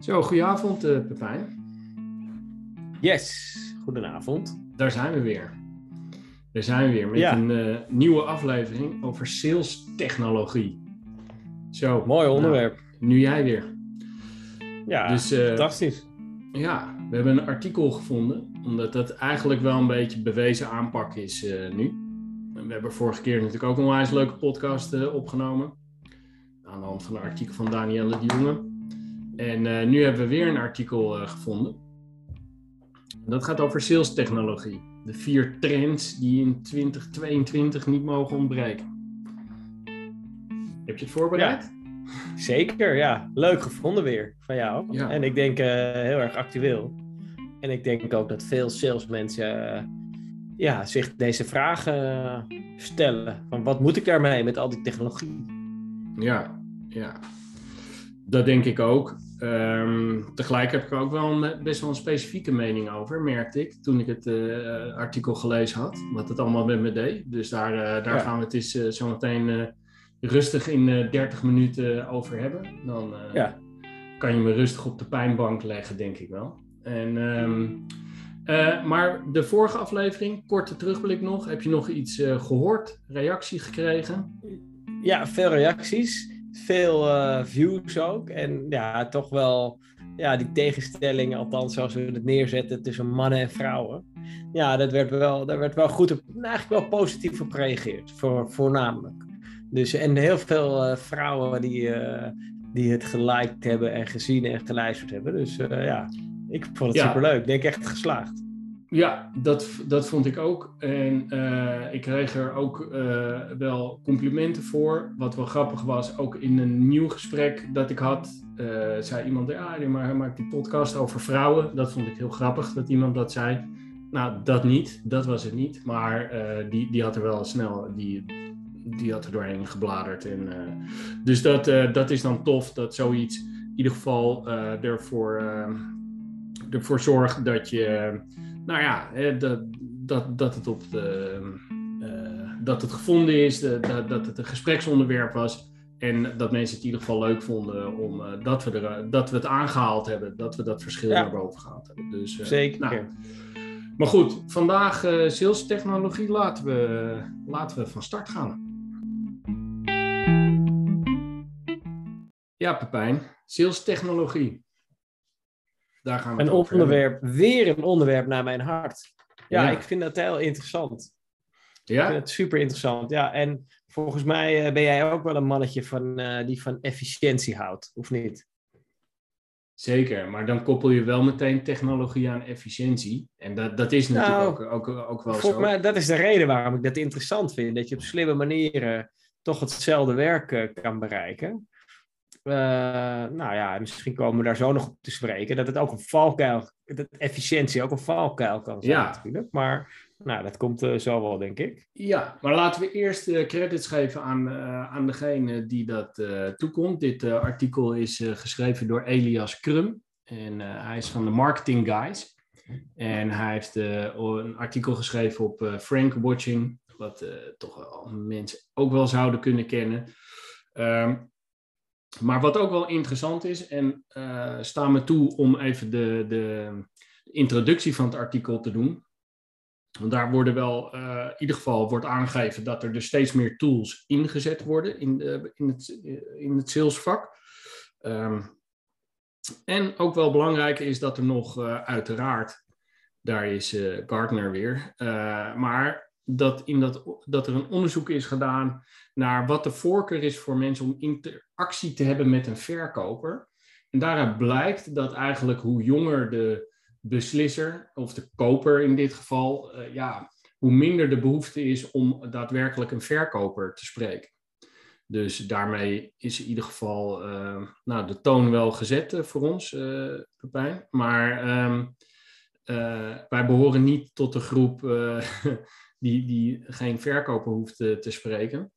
Zo, goedenavond uh, Pepijn. Yes, goedenavond. Daar zijn we weer. Daar zijn we weer met een uh, nieuwe aflevering over sales technologie. Zo. Mooi nou, onderwerp. nu jij weer. Ja, dus, uh, fantastisch. Ja, we hebben een artikel gevonden, omdat dat eigenlijk wel een beetje bewezen aanpak is nu. We hebben vorige keer natuurlijk ook een onwijs leuke podcast opgenomen. Aan de hand van een artikel van Danielle de Jonge. En uh, nu hebben we weer een artikel uh, gevonden. Dat gaat over sales technologie. De vier trends die in 2022 niet mogen ontbreken. Heb je het voorbereid? Ja, zeker, ja. Leuk gevonden weer van jou. Ja. En ik denk uh, heel erg actueel. En ik denk ook dat veel salesmensen ja, zich deze vragen stellen. Van wat moet ik daarmee met al die technologie? Ja, ja. Dat denk ik ook. Um, tegelijk heb ik er ook wel een, best wel een specifieke mening over, merkte ik toen ik het uh, artikel gelezen had. Wat het allemaal met me deed. Dus daar, uh, daar gaan we het eens uh, zo meteen rustig in 30 minuten over hebben. Dan ja. kan je me rustig op de pijnbank leggen, denk ik wel. En, um, maar de vorige aflevering, korte terugblik nog. Heb je nog iets gehoord, reactie gekregen? Ja, veel reacties veel uh, views ook. En ja, toch wel ja, die tegenstelling, althans zoals we het neerzetten tussen mannen en vrouwen. Ja, dat werd wel, daar werd wel goed op, nou, eigenlijk wel positief op gereageerd, voor, voornamelijk. Dus, en heel veel uh, vrouwen die, uh, die het geliked hebben en gezien en geluisterd hebben. Dus ja, ik vond het ja. superleuk. Ik denk echt geslaagd. Ja, dat, dat vond ik ook. En uh, ik kreeg er ook uh, wel complimenten voor. Wat wel grappig was, ook in een nieuw gesprek dat ik had, uh, zei iemand: Ja, maar hij maakt die podcast over vrouwen. Dat vond ik heel grappig dat iemand dat zei. Nou, dat niet, dat was het niet. Maar die, die had er wel snel, die, die had er doorheen gebladerd. En, dus dat, dat is dan tof dat zoiets in ieder geval ervoor, ervoor zorgt dat je nou ja, dat, dat, dat, het, op de, uh, dat het gevonden is, dat, dat het een gespreksonderwerp was. En dat mensen het in ieder geval leuk vonden om, uh, dat, we er, dat we het aangehaald hebben, dat we dat verschil ja. naar boven gehaald hebben. Dus, uh, Zeker. Nou, maar goed, vandaag uh, sales technologie, laten we, laten we van start gaan. Ja, Pepijn, sales technologie. Daar gaan we een onderwerp, weer een onderwerp naar mijn hart. Ja, ik vind dat heel interessant. Ja? Ik vind het super interessant. Ja, en volgens mij eh, ben jij ook wel een mannetje van, uh, die van efficiëntie houdt, of niet? Zeker, maar dan koppel je wel meteen technologie aan efficiëntie. En dat, dat is natuurlijk nou, ook, ook, ook wel volgens zo. Mij, dat is de reden waarom ik dat interessant vind. Dat je op slimme manieren toch hetzelfde werk uh, kan bereiken. Uh, nou ja, misschien komen we daar zo nog op te spreken. Dat het ook een valkuil, dat efficiëntie ook een valkuil kan zijn ja. natuurlijk. Maar nou, dat komt uh, zo wel, denk ik. Ja, maar laten we eerst uh, credits geven aan, aan degene die dat toekomt. Dit artikel is geschreven door Elias Krum. En hij is van de Marketing Guys. En hij heeft een artikel geschreven op Frank Watching. Wat toch wel mensen ook wel zouden kunnen kennen. Um, maar wat ook wel interessant is, en uh, sta me toe om even de, de, introductie van het artikel te doen. Want daar worden wel, uh, in ieder geval wordt aangegeven dat er dus steeds meer tools ingezet worden in, de, in, het, in het salesvak. Um, en ook wel belangrijk is dat er nog uh, uiteraard, daar is Gartner weer, maar dat, in dat, dat er een onderzoek is gedaan naar wat de voorkeur is voor mensen om interactie te hebben met een verkoper. En daaruit blijkt dat eigenlijk hoe jonger de beslisser, of de koper in dit geval, uh, ja, hoe minder de behoefte is om daadwerkelijk een verkoper te spreken. Dus daarmee is in ieder geval uh, nou, de toon wel gezet uh, voor ons, Pepijn. Maar um, wij behoren niet tot de groep die, die geen verkoper hoeft te spreken.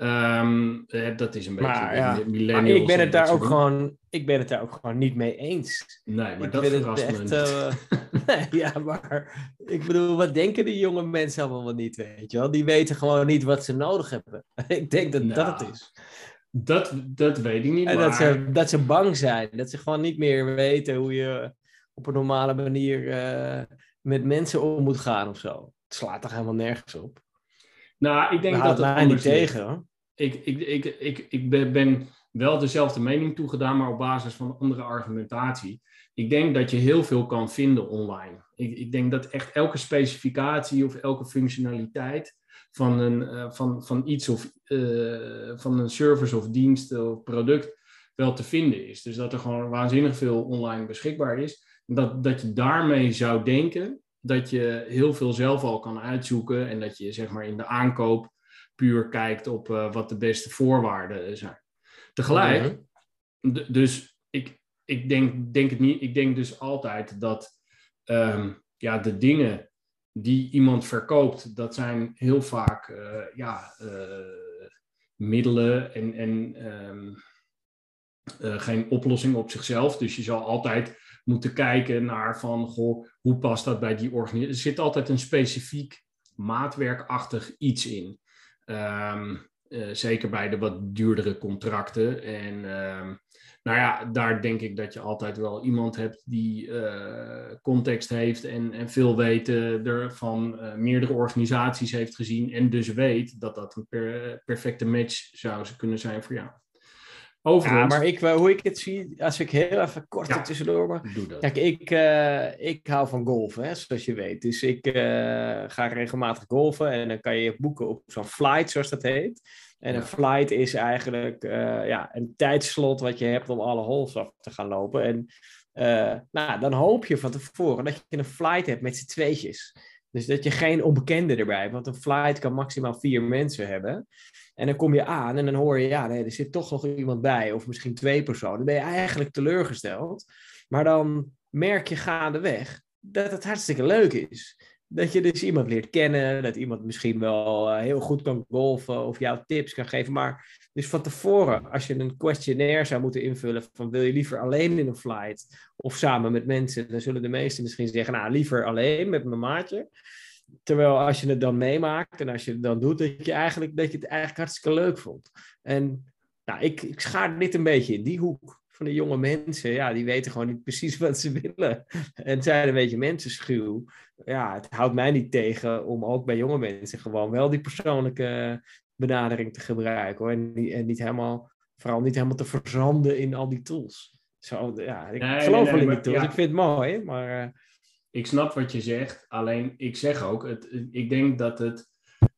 Um, dat is een beetje maar, ja. maar ik ben het daar ook gewoon, ik ben het daar ook gewoon niet mee eens. Nee, maar ik dat verrast me uh, nee, ja, maar ik bedoel, wat denken die jonge mensen allemaal wel niet, weet je wel? Die weten gewoon niet wat ze nodig hebben. ik denk dat dat het nou, is. Dat, dat weet ik niet. En maar... dat, ze, dat ze bang zijn. Dat ze gewoon niet meer weten hoe je op een normale manier uh, met mensen om moet gaan of zo. Het slaat toch helemaal nergens op. Nou, ik denk dat het mij niet tegen. Hoor. Ik, ik, ik, ik, ik ben wel dezelfde mening toegedaan, maar op basis van andere argumentatie. Ik denk dat je heel veel kan vinden online. Ik, ik denk dat echt elke specificatie of elke functionaliteit van, een, uh, van, van iets of uh, van een service of dienst of product wel te vinden is. Dus dat er gewoon waanzinnig veel online beschikbaar is. Dat, dat je daarmee zou denken dat je heel veel zelf al kan uitzoeken en dat je zeg maar in de aankoop puur kijkt op uh, wat de beste voorwaarden zijn. Tegelijk, dus ik, ik denk, denk het niet, ik denk dus altijd dat um, ja, de dingen die iemand verkoopt, dat zijn heel vaak uh, ja, uh, middelen en, en um, uh, geen oplossing op zichzelf. Dus je zal altijd moeten kijken naar van, goh, hoe past dat bij die organisatie? Er zit altijd een specifiek maatwerkachtig iets in. Um, zeker bij de wat duurdere contracten. En nou ja, daar denk ik dat je altijd wel iemand hebt die uh, context heeft en, en veel weten er van uh, meerdere organisaties heeft gezien en dus weet dat dat een per, perfecte match zou kunnen zijn voor jou. Overigens, ja, maar ik, hoe ik het zie, als ik heel even kort ja, tussendoor mag. Doe dat. Kijk, ik, uh, ik hou van golfen, hè, zoals je weet. Dus ik ga regelmatig golfen en dan kan je boeken op zo'n flight, zoals dat heet. En een flight is eigenlijk uh, ja, een tijdslot wat je hebt om alle holes af te gaan lopen. En nou, dan hoop je van tevoren dat je een flight hebt met z'n tweetjes. Dus dat je geen onbekende erbij hebt. Want een flight kan maximaal vier mensen hebben. En dan kom je aan en dan hoor je, ja, nee, er zit toch nog iemand bij. Of misschien twee personen. Dan ben je eigenlijk teleurgesteld. Maar dan merk je gaandeweg dat het hartstikke leuk is dat je dus iemand leert kennen, dat iemand misschien wel uh, heel goed kan golfen of jou tips kan geven. Maar dus van tevoren, als je een questionnaire zou moeten invullen van wil je liever alleen in een flight of samen met mensen, dan zullen de meesten misschien zeggen, nou liever alleen met mijn maatje. Terwijl als je het dan meemaakt en als je het dan doet, dat je eigenlijk, dat je het eigenlijk hartstikke leuk vond. En nou, ik, ik schaar dit een beetje in die hoek van de jonge mensen, ja, die weten gewoon niet precies wat ze willen. En zijn een beetje mensenschuw. Ja, het houdt mij niet tegen om ook bij jonge mensen gewoon wel die persoonlijke benadering te gebruiken. Hoor. En, en niet helemaal, vooral niet helemaal te verzanden in al die tools. Zo, ja, ik Nee, geloof nee, wel in die tools. ja. Ik vind het mooi, maar... Ik snap wat je zegt, alleen ik zeg ook, het, ik denk dat het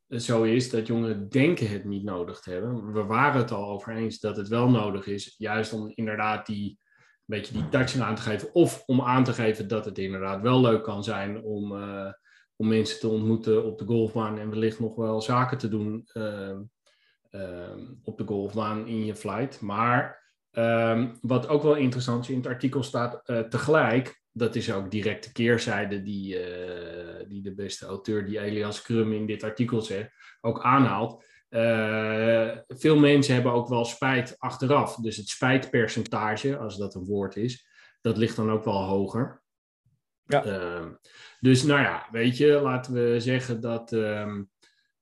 zo is dat jongeren denken het niet nodig te hebben. We waren het al over eens dat het wel nodig is, juist om inderdaad die, een beetje die touch aan te geven. Of om aan te geven dat het inderdaad wel leuk kan zijn om, eh, om mensen te ontmoeten op de golfbaan en wellicht nog wel zaken te doen eh, eh, op de golfbaan in je flight. Maar ehm, wat ook wel interessant is, in het artikel staat tegelijk, dat is ook direct de keerzijde die, eh, die de beste auteur, die Elias Krum in dit artikel zegt, ook aanhaalt. Eh, veel mensen hebben ook wel spijt achteraf. Dus het spijtpercentage, als dat een woord is, dat ligt dan ook wel hoger. Ja. Ehm, dus nou ja, weet je, laten we zeggen dat. ehm,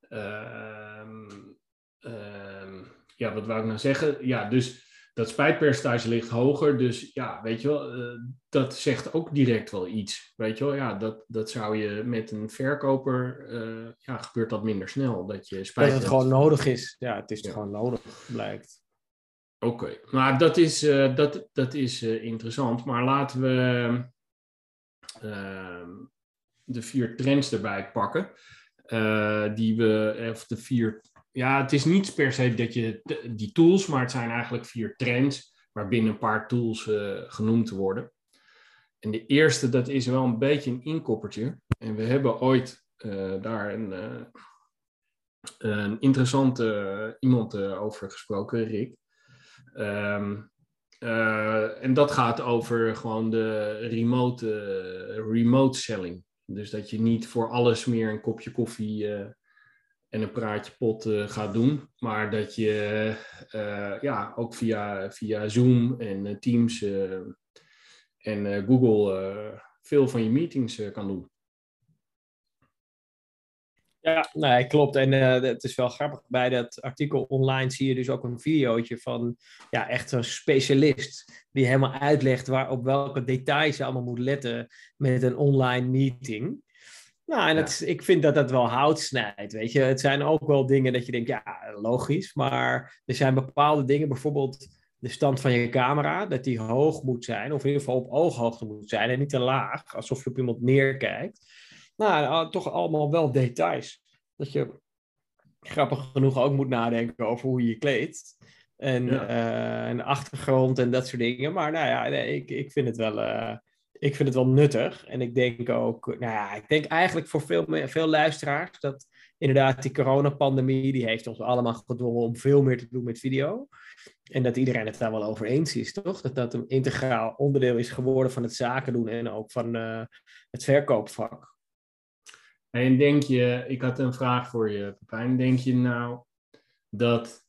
ehm, ja, wat wou ik nou zeggen? Ja, dus dat spijtpercentage ligt hoger. Dus ja, weet je wel, eh, dat zegt ook direct wel iets. Weet je wel, ja, dat, dat zou je met een verkoper, eh, ja, gebeurt dat minder snel. Dat je spijt dat het gewoon nodig is. Ja, het is Ja. gewoon nodig, blijkt. Oké, maar dat is, eh, dat, dat is interessant. Maar laten we ehm, de vier trends erbij pakken. die we, of de vier. Ja, het is niet per se dat je die tools, maar het zijn eigenlijk vier trends waarbinnen een paar tools eh, genoemd worden. En de eerste, dat is wel een beetje een inkoppertje. En we hebben ooit eh, daar een, eh, een interessante iemand over gesproken, Rick. Ehm, eh, en dat gaat over gewoon de remote, remote selling. Dus dat je niet voor alles meer een kopje koffie en een praatje pot eh, gaat doen. Maar dat je eh, ja, ook via, via Zoom en eh, Teams en Google veel van je meetings kan doen. Ja, nee, klopt. En het is wel grappig. Bij dat artikel online zie je dus ook een videootje van ja, echt een specialist. Die helemaal uitlegt waar, op welke details je allemaal moet letten met een online meeting. Nou, en het, ik vind dat dat wel hout snijdt, weet je. Het zijn ook wel dingen dat je denkt, ja, logisch. Maar er zijn bepaalde dingen, bijvoorbeeld de stand van je camera, dat die hoog moet zijn. Of in ieder geval op ooghoogte moet zijn en niet te laag, alsof je op iemand neerkijkt. Nou, toch allemaal wel details. Dat je grappig genoeg ook moet nadenken over hoe je je kleedt. En, ja. uh, en achtergrond en dat soort dingen. Maar nou ja, nee, ik, ik vind het wel... Uh, ik vind het wel nuttig. En ik denk ook, nou ja, ik denk eigenlijk voor veel, veel luisteraars dat inderdaad die coronapandemie, die heeft ons allemaal gedwongen om veel meer te doen met video. En dat iedereen het daar wel over eens is, toch? Dat dat een integraal onderdeel is geworden van het zaken doen en ook van uh, het verkoopvak. En denk je, ik had een vraag voor je, Pepijn. Denk je nou dat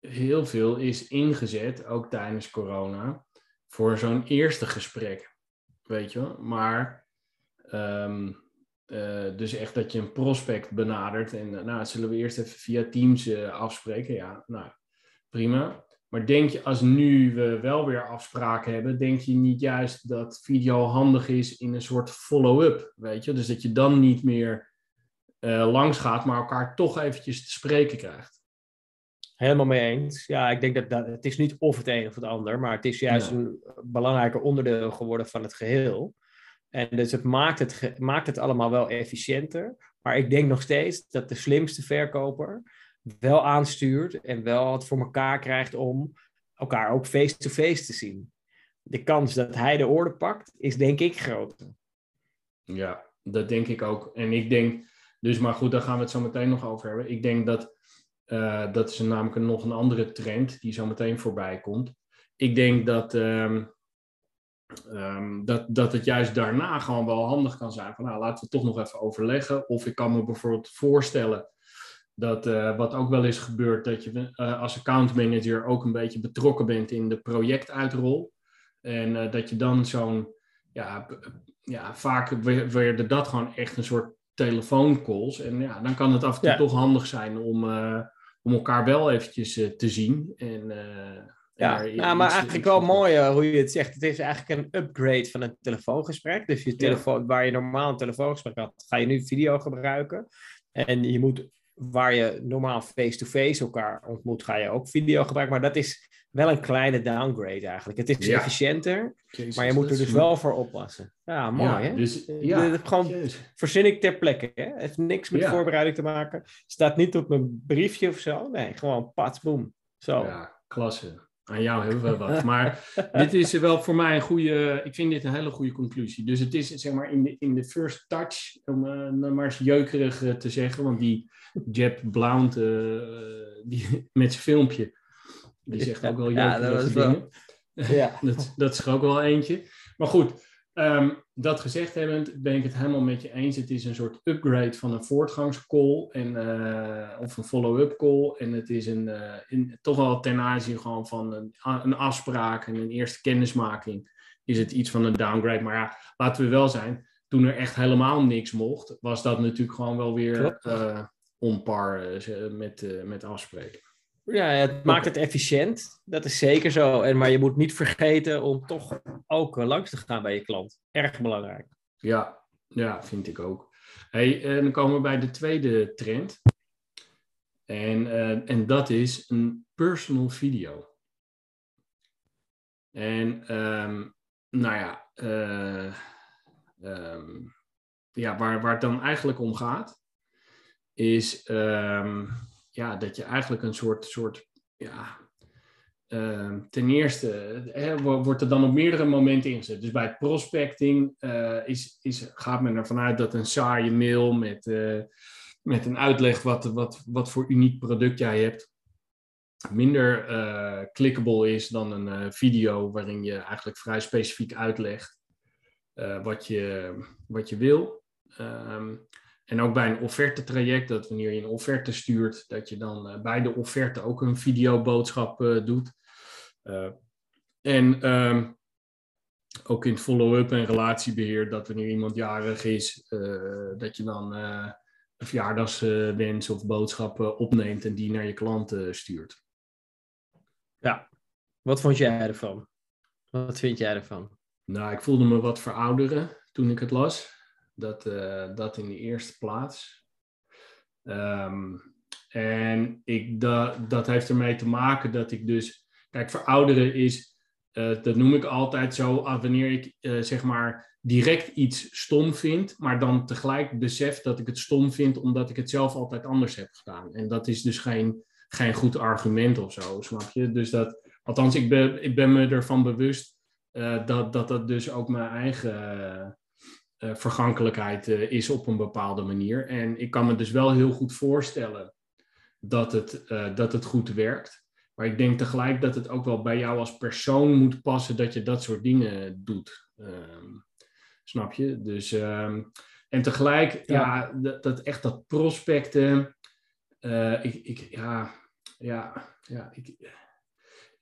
heel veel is ingezet, ook tijdens corona, voor zo'n eerste gesprek? Weet je Maar, um, uh, dus echt dat je een prospect benadert en uh, nou, zullen we eerst even via Teams uh, afspreken? Ja, nou, prima. Maar denk je, als nu we wel weer afspraken hebben, denk je niet juist dat video handig is in een soort follow-up, weet je? Dus dat je dan niet meer langs gaat, maar elkaar toch eventjes te spreken krijgt. Helemaal mee eens. Ja, ik denk dat, dat het is niet of het een of het ander, maar het is juist een belangrijker onderdeel geworden van het geheel. En dus het maakt het, maakt het allemaal wel efficiënter. Maar ik denk nog steeds dat de slimste verkoper wel aanstuurt en wel het voor elkaar krijgt om elkaar ook face-to-face te zien. De kans dat hij de orde pakt, is denk ik groter. Ja, dat denk ik ook. En ik denk, dus maar goed, daar gaan we het zo meteen nog over hebben. Ik denk dat uh, dat is namelijk nog een andere trend die zo meteen voorbij komt. Ik denk dat, um, um, dat, dat het juist daarna gewoon wel handig kan zijn. Van nou, laten we toch nog even overleggen. Of ik kan me bijvoorbeeld voorstellen dat uh, wat ook wel is gebeurd, dat je uh, als accountmanager ook een beetje betrokken bent in de projectuitrol. En dat je dan zo'n, ja, ja, vaak werden dat gewoon echt een soort telefooncalls. En ja, dan kan het af en toe ja. toch handig zijn om, uh, om elkaar wel eventjes uh, te zien. En, uh, ja, nou, maar eigenlijk wel mooi hoe je het zegt. Het is eigenlijk een upgrade van een telefoongesprek. Dus je telefoon, ja. waar je normaal een telefoongesprek had, ga je nu video gebruiken. En je moet, waar je normaal face-to-face -face elkaar ontmoet, ga je ook video gebruiken. Maar dat is wel een kleine downgrade eigenlijk. Het is ja. efficiënter, Jezus, maar je moet er dus wel voor oppassen. Ja, mooi ja, hè? Dus, ja, de, gewoon Jezus. verzin ik ter plekke. Hè? Het heeft niks met voorbereiding te maken. Staat niet op mijn briefje of zo. Nee, gewoon pats, boom. Zo. Ja, klasse. Aan jou hebben we wat. Maar dit is wel voor mij een goede... Ik vind dit een hele goede conclusie. Dus het is zeg maar in de, in de first touch, om uh, maar eens jeukerig uh, te zeggen. Want die Jeb Blount, uh, die, met zijn filmpje die zegt ook wel ja, dat was wel... Ja. dat, dat is er ook wel eentje. Maar goed, um, dat gezegd hebbend ben ik het helemaal met je eens. Het is een soort upgrade van een voortgangscall en, uh, of een follow-up call. En het is een, uh, in, toch wel ten aanzien gewoon van een, een afspraak en een eerste kennismaking is het iets van een downgrade. Maar ja, laten we wel zijn, toen er echt helemaal niks mocht, was dat natuurlijk gewoon wel weer uh, onpar met, met afspreken. Ja, het maakt het efficiënt. Dat is zeker zo. En, maar je moet niet vergeten om toch ook eh, langs te gaan bij je klant. Erg belangrijk. Ja, ja vind ik ook. Hey, en dan komen we bij de tweede trend. En, uh, en dat is een personal video. En um, nou ja, uh, um, ja waar, waar het dan eigenlijk om gaat, is um, ja, dat je eigenlijk een soort, soort ja, uh, ten eerste hè, wordt er dan op meerdere momenten ingezet. Dus bij prospecting uh, is, is, gaat men ervan uit dat een saaie mail met, uh, met een uitleg wat, wat, wat voor uniek product jij hebt, minder clickable is dan een video waarin je eigenlijk vrij specifiek uitlegt wat, je, wat je wil. Um, en ook bij een offerte-traject, dat wanneer je een offerte stuurt, dat je dan uh, bij de offerte ook een videoboodschap uh, doet. Uh, en um, ook in follow-up en relatiebeheer, dat wanneer iemand jarig is, dat je dan verjaardagswens of boodschappen opneemt en die naar je klanten stuurt. Ja, wat vond jij ervan? Wat vind jij ervan? Nou, ik voelde me wat verouderen toen ik het las. Dat, uh, dat in de eerste plaats. Um, en ik, dat, dat heeft ermee te maken dat ik dus. Kijk, verouderen is. Uh, dat noem ik altijd zo. Ah, wanneer ik uh, zeg maar direct iets stom vind. Maar dan tegelijk besef dat ik het stom vind. omdat ik het zelf altijd anders heb gedaan. En dat is dus geen, geen goed argument of zo, snap je? Dus dat. Althans, ik ben, ik ben me ervan bewust. Dat, dat dat dus ook mijn eigen. Vergankelijkheid is op een bepaalde manier. En ik kan me dus wel heel goed voorstellen dat het, uh, dat het goed werkt. Maar ik denk tegelijk dat het ook wel bij jou als persoon moet passen dat je dat soort dingen doet. Um, snap je? Dus, um, en tegelijk, ja, ja dat, dat, echt dat prospecten. Ik, ik, ja, ja, ja, ik,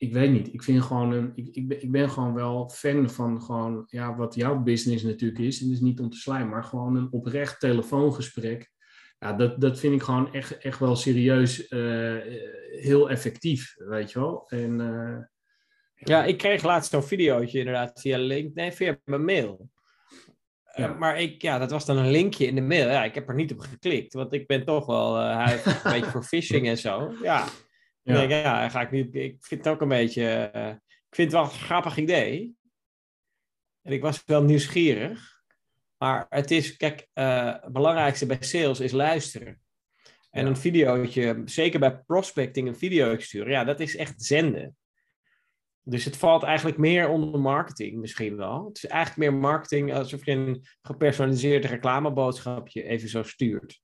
ik weet niet. Ik vind gewoon een, ik, ik, ben, ik ben gewoon wel fan van gewoon, ja, wat jouw business natuurlijk is. En dat is niet om te slijmen, maar gewoon een oprecht telefoongesprek ja, dat, dat vind ik gewoon echt, echt wel serieus uh, heel effectief, weet je wel. En, uh, ja, ik kreeg laatst zo'n videootje inderdaad via link, nee, via mijn mail. Ja. Uh, maar ik, ja, dat was dan een linkje in de mail. Ja, ik heb er niet op geklikt, want ik ben toch wel uh, een beetje voor phishing en zo. Ja, ja. Denk, ja, ga ik niet. Ik vind het ook een beetje. Uh, ik vind het wel een grappig idee. En ik was wel nieuwsgierig. Maar het is, kijk, uh, het belangrijkste bij sales is luisteren. En een videootje, zeker bij prospecting, een video sturen, ja, dat is echt zenden. Dus het valt eigenlijk meer onder marketing misschien wel. Het is eigenlijk meer marketing alsof je een gepersonaliseerd reclameboodschapje even zo stuurt.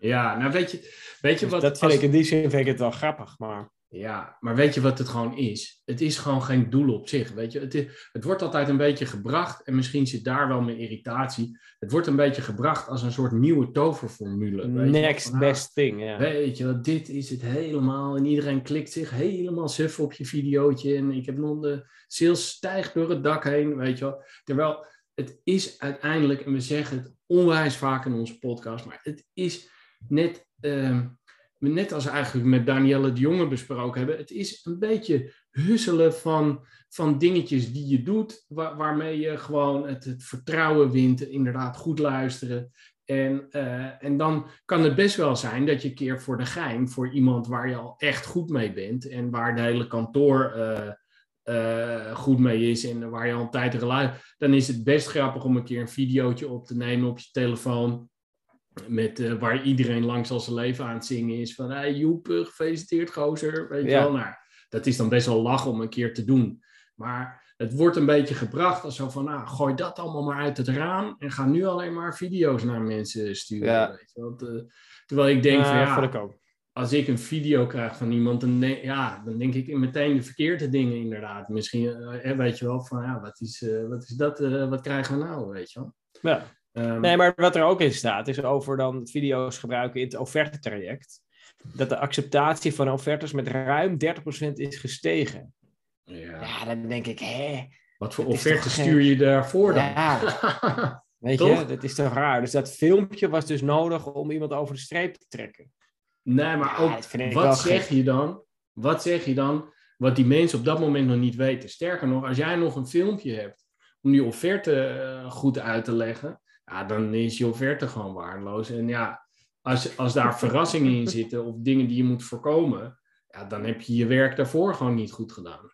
Ja, nou weet je, weet je dus wat... Dat vind ik in die zin vind ik het wel grappig, maar... Ja, maar weet je wat het gewoon is? Het is gewoon geen doel op zich. Weet je? Het, is, het wordt altijd een beetje gebracht, en misschien zit daar wel mijn irritatie. Het wordt een beetje gebracht als een soort nieuwe toverformule. Weet Next je? best thing, ja. Weet je, dit is het helemaal. En iedereen klikt zich helemaal suf op je videootje. En ik heb nog de sales stijgt door het dak heen, weet je wel. Terwijl het is uiteindelijk, en we zeggen het onwijs vaak in onze podcast, maar het is net. Uh, net als eigenlijk met Danielle de Jonge besproken hebben, het is een beetje husselen van, van dingetjes die je doet, waar, waarmee je gewoon het, vertrouwen wint, inderdaad goed luisteren. En, uh, en dan kan het best wel zijn dat je een keer voor de gein, voor iemand waar je al echt goed mee bent en waar de hele kantoor uh, uh, goed mee is en waar je al een tijd geluid, dan is het best grappig om een keer een videootje op te nemen op je telefoon met, uh, waar iedereen langs al zijn leven aan het zingen is. Van, hey Joep, gefeliciteerd gozer. Weet je wel, nou, dat is dan best wel lachen om een keer te doen. Maar het wordt een beetje gebracht als zo van, nou, gooi dat allemaal maar uit het raam. En ga nu alleen maar video's naar mensen sturen. Ja. Weet je wel. Uh, terwijl ik denk van, ja, ik als ik een video krijg van iemand, dan, denk, ja, dan denk ik meteen de verkeerde dingen inderdaad. Misschien, uh, weet je wel, van, ja, wat is, wat is dat, wat krijgen we nou, weet je wel. Ja. Um, nee, maar wat er ook in staat, is over dan video's gebruiken in het offertetraject. Dat de acceptatie van offertes met ruim 30% is gestegen. Ja. ja, dan denk ik, hé. Wat voor offerte stuur je daarvoor dan? Ja, weet je, dat is toch raar. Dus dat filmpje was dus nodig om iemand over de streep te trekken. Nee, maar ook, wat zeg je dan? Wat zeg je dan? Wat die mensen op dat moment nog niet weten. Sterker nog, als jij nog een filmpje hebt om die offerte uh, goed uit te leggen, ja, dan is je offerte gewoon waardeloos. En ja, als, als daar verrassingen in zitten of dingen die je moet voorkomen, ja, dan heb je je werk daarvoor gewoon niet goed gedaan.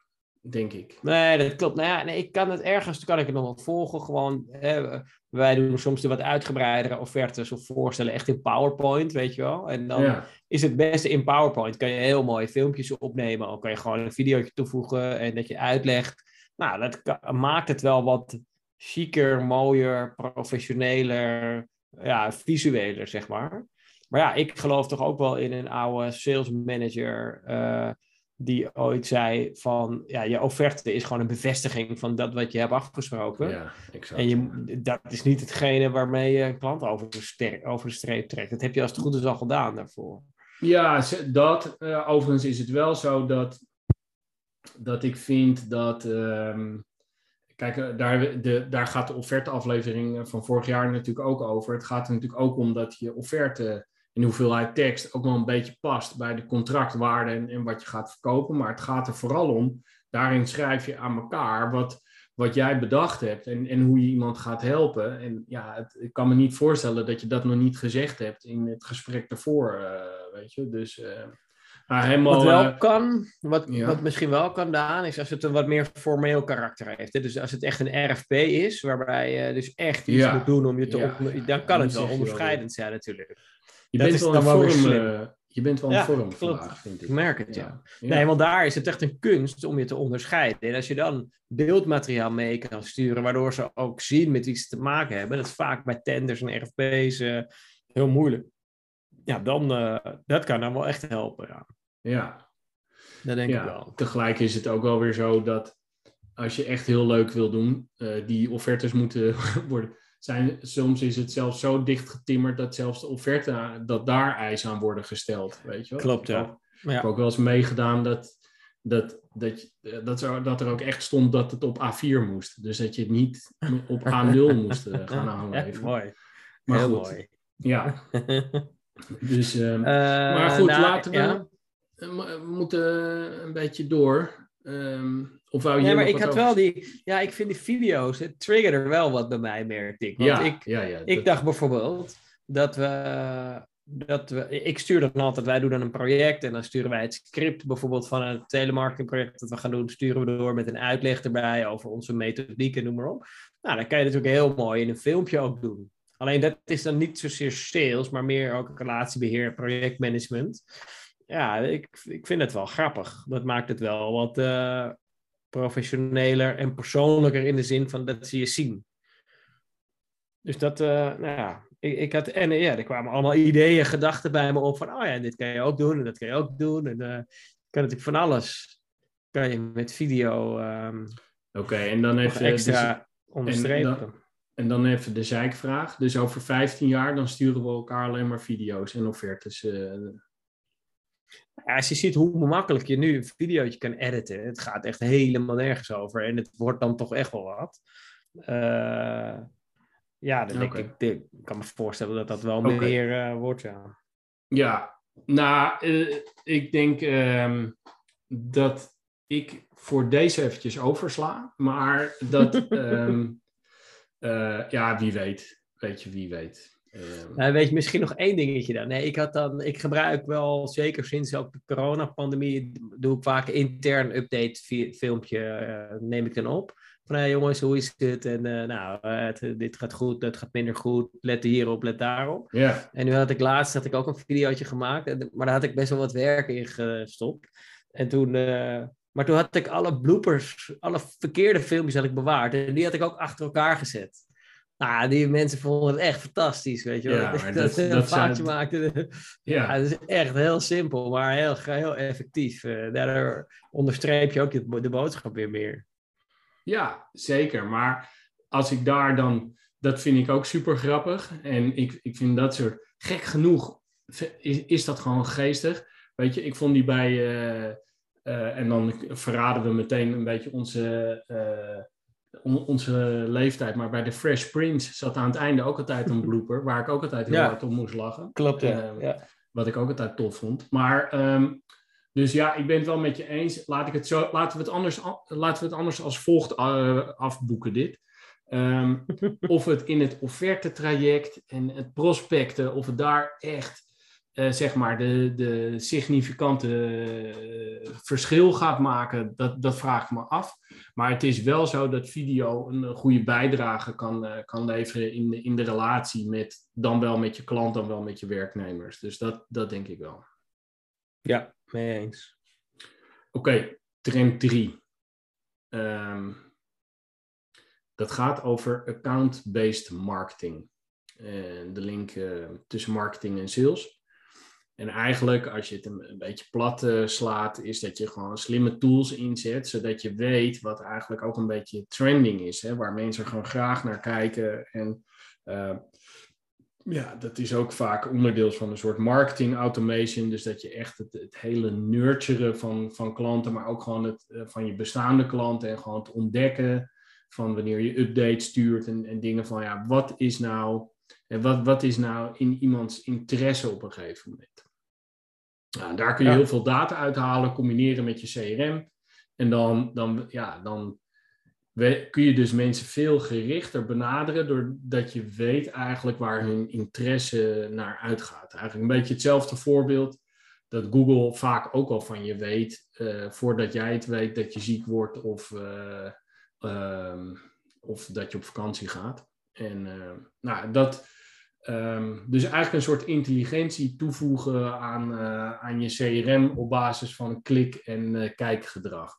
Denk ik. Nee, dat klopt. Nou ja, nee, ik kan het ergens, kan ik het nog wel volgen. Gewoon, hè, wij doen soms de wat uitgebreidere offertes of voorstellen echt in PowerPoint, weet je wel. En dan is het beste in PowerPoint. Kan je heel mooie filmpjes opnemen. Of kan je gewoon een videootje toevoegen en dat je uitlegt. Nou, dat maakt het wel wat chiquer, mooier, professioneler, ja, visueler, zeg maar. Maar ja, ik geloof toch ook wel in een oude sales manager uh, die ooit zei van, ja, je offerte is gewoon een bevestiging van dat wat je hebt afgesproken. Ja, exact. En je, dat is niet hetgene waarmee je een klant over de, over de streep trekt. Dat heb je als het goed is al gedaan daarvoor. Ja, dat. Uh, overigens is het wel zo dat, dat ik vind dat... Um, Kijk, eh, daar, de, daar gaat de offerteaflevering van vorig jaar natuurlijk ook over. Het gaat er natuurlijk ook om dat je offerte en hoeveelheid tekst ook wel een beetje past bij de contractwaarde en, en wat je gaat verkopen. Maar het gaat er vooral om, daarin schrijf je aan elkaar wat, wat jij bedacht hebt en, en hoe je iemand gaat helpen. En ja, het, ik kan me niet voorstellen dat je dat nog niet gezegd hebt in het gesprek daarvoor, uh, weet je. Dus... helemaal, wat wel uh, kan, wat, ja. wat misschien wel kan, Daan, is als het een wat meer formeel karakter heeft. Hè? Dus als het echt een RFP is, waarbij je dus echt iets Ja. moet doen om je te Ja. op, dan kan het wel onderscheidend zijn natuurlijk. je dat bent is wel weer vorm, eh, je bent wel Ja, vorm klopt. vandaag, vind ik. Ik merk het, ja. Ja. Nee, want daar is het echt een kunst om je te onderscheiden. En als je dan beeldmateriaal mee kan sturen, waardoor ze ook zien met wie ze te maken hebben, dat is vaak bij tenders en RFP's eh, heel moeilijk. Ja, dan, eh, dat kan dan wel echt helpen. Ja. Ja. Dat denk ik ja. wel. Tegelijk is het ook wel weer zo dat als je echt heel leuk wil doen, eh, die offertes moeten worden. Zijn, soms is het zelfs zo dicht getimmerd dat zelfs de offerte, dat daar eisen aan worden gesteld. Weet je wel? Klopt, Ik ja. heb ook- Ja. Ik heb ook wel eens meegedaan dat, dat, dat, eh, dat, er, dat er ook echt stond dat het op A4 moest. Dus dat je het niet op A0 moest eh, gaan Ja, aanleveren. mooi. Maar heel goed, mooi. ja. Dus, ehm, maar maar goed, laten we. eh, We moeten een beetje door. Ehm, of wou je hier maar ik had over wel die... Ja, ik vind die video's, het triggerde wel wat bij mij, merkte ik. Want Ja, ik, ja, ja. Ik dat- dacht bijvoorbeeld dat we, dat we. Ik stuur dan altijd, wij doen dan een project en dan sturen wij het script bijvoorbeeld van een telemarketingproject dat we gaan doen, sturen we door met een uitleg erbij over onze methodiek en noem maar op. Nou, dan kan je natuurlijk heel mooi in een filmpje ook doen. Alleen dat is dan niet zozeer sales, maar meer ook relatiebeheer, projectmanagement. Ja, ik, ik vind het wel grappig. Dat maakt het wel wat eh, professioneler en persoonlijker in de zin van dat ze je zien. Dus dat, eh, nou ja, ik, ik had, en ja, er kwamen allemaal ideeën, gedachten bij me op van, oh ja, dit kan je ook doen en dat kan je ook doen. En je kan natuurlijk van alles, kan je met video ehm Oké, en dan even, dus- extra onderstrepen. dan- en dan even de zeikvraag. Dus over 15 jaar, dan sturen we elkaar alleen maar video's en offertes. Ja, als je ziet hoe makkelijk je nu een videootje kan editen, het gaat echt helemaal nergens over. En het wordt dan toch echt wel wat. Eh, ja, dan denk ik, ik kan me voorstellen dat dat wel meer eh, wordt, ja. Ja, nou, eh, ik denk ehm, dat ik voor deze eventjes oversla. Maar dat, ehm, eh, ja, wie weet. Weet je, wie weet. Nou, weet je, misschien nog één dingetje dan. Nee, ik, had dan, ik gebruik wel, zeker sinds ook de coronapandemie, doe ik vaak intern update fi- filmpje, eh, neem ik dan op. Van, hey, jongens, hoe is het? En eh, nou, het- dit gaat goed, dat gaat minder goed. Let hierop, let daarop. ja, En nu had ik laatst had ik ook een videootje gemaakt, maar daar had ik best wel wat werk in gestopt. En toen, eh, maar toen had ik alle bloopers, alle verkeerde filmpjes had ik bewaard. En die had ik ook achter elkaar gezet. Nou, die mensen vonden het echt fantastisch, weet je wel. Ja, dat dat- dat, een dat zijn- maakte. ja. Ja, het is echt heel simpel, maar heel, heel effectief. Eh, daardoor onderstreep je ook de, de boodschap weer meer. Ja, zeker. Maar als ik daar dan, dat vind ik ook super grappig. En ik, ik vind dat soort, gek genoeg, is, is dat gewoon geestig. Weet je, ik vond die bij, eh, eh, en dan verraden we meteen een beetje onze, on- onze leeftijd. Maar bij de Fresh Prince zat aan het einde ook altijd een blooper, waar ik ook altijd heel Ja. hard om moest lachen. Klopt, ja. ja. Wat ik ook altijd tof vond. Maar, ehm, dus ja, ik ben het wel met je eens. Laat ik het zo, laten, we het anders, laten we het anders als volgt eh, afboeken, dit. Ehm, of het in het offertetraject en het prospecten, of het daar echt, eh, zeg maar, de, de significante eh, verschil gaat maken, dat, dat vraag ik me af. Maar het is wel zo dat video een, een goede bijdrage kan, eh, kan leveren in de, in de relatie met, dan wel met je klant, dan wel met je werknemers. Dus dat, dat denk ik wel. ja, mee eens. Oké, trend 3. dat gaat over account-based marketing. De link tussen marketing en sales. En eigenlijk, als je het een, beetje plat eh, slaat, is dat je gewoon slimme tools inzet, zodat je weet wat eigenlijk ook een beetje trending is, hè, waar mensen gewoon graag naar kijken. En eh, ja, dat is ook vaak onderdeel van een soort marketing automation. Dus dat je echt het, het hele nurturen van, van klanten, maar ook gewoon het eh, van je bestaande klanten en gewoon het ontdekken van wanneer je updates stuurt en, en dingen van ja, wat is nou En wat, wat is nou in iemands interesse op een gegeven moment? Nou, daar kun je Ja. heel veel data uithalen, combineren met je CRM. En dan, dan, ja, dan we- kun je dus mensen veel gerichter benaderen, doordat je weet eigenlijk waar hun interesse naar uitgaat. Eigenlijk een beetje hetzelfde voorbeeld dat Google vaak ook al van je weet, eh, voordat jij het weet dat je ziek wordt of, eh, ehm, of dat je op vakantie gaat. En eh, nou, dat, ehm, dus eigenlijk een soort intelligentie toevoegen aan, eh, aan je CRM op basis van klik- en eh, kijkgedrag.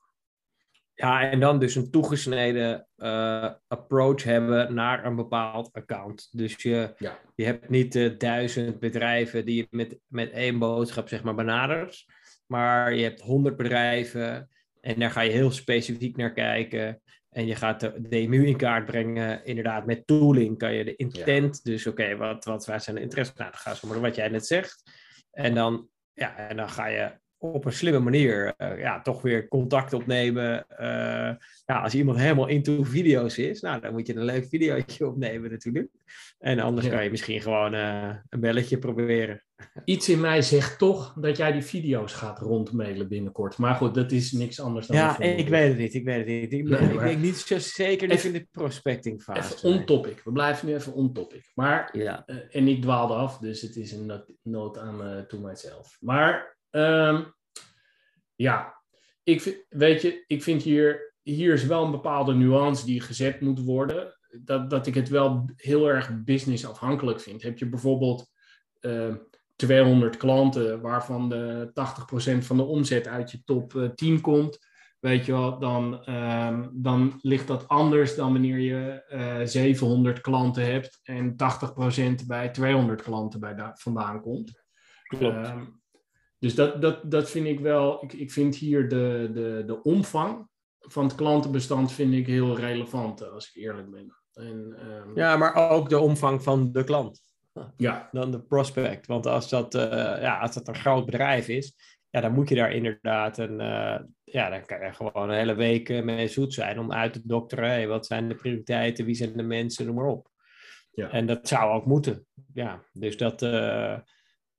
Ja, en dan dus een toegesneden eh, approach hebben naar een bepaald account. Dus je, Ja. je hebt niet duizend bedrijven die je met, met één boodschap zeg maar benadert. Maar je hebt honderd bedrijven en daar ga je heel specifiek naar kijken. En je gaat de DMU in kaart brengen. Inderdaad, met tooling kan je de intent. Dus oké, wat, wat waar zijn de interesse? Nou, dan ga je maar wat jij net zegt. En dan, ja, en dan ga je op een slimme manier eh, ja, toch weer contact opnemen. Eh, ja, als iemand helemaal into video's is, nou, dan moet je een leuk videootje opnemen natuurlijk. En anders Ja. kan je misschien gewoon eh, een belletje proberen. Iets in mij zegt toch dat jij die video's gaat rondmailen binnenkort. Maar goed, dat is niks anders dan... Ja, ik weet het niet. Ik weet het niet. Ik, Nee, ik maar- denk niet zo zeker Even- in de prospecting fase. Even on topic. We blijven nu even on topic. Maar Ja. Eh, en ik dwaalde af, dus het is een not- noot aan to myself. Maar ehm, ja, ik, weet je, ik vind hier, hier is wel een bepaalde nuance die gezet moet worden. Dat, dat ik het wel heel erg businessafhankelijk vind. Heb je bijvoorbeeld eh, 200 klanten waarvan de 80% van de omzet uit je top eh, 10 komt. Weet je wel, dan, ehm, dan ligt dat anders dan wanneer je eh 700 klanten hebt en 80% bij 200 klanten bij da- vandaan komt. Klopt. Dus dat, dat, dat vind ik wel, ik, ik vind hier de, de, de omvang van het klantenbestand vind ik heel relevant, als ik eerlijk ben. En, ehm, ja, maar ook de omvang van de klant. ja, dan de prospect. Want als dat, eh, ja, als dat een groot bedrijf is, ja, dan moet je daar inderdaad een, eh, ja, dan kan je gewoon een hele week eh, mee zoet zijn om uit te dokteren. Hey, wat zijn de prioriteiten? Wie zijn de mensen? Noem maar op. Ja. En dat zou ook moeten. Ja, dus dat. eh,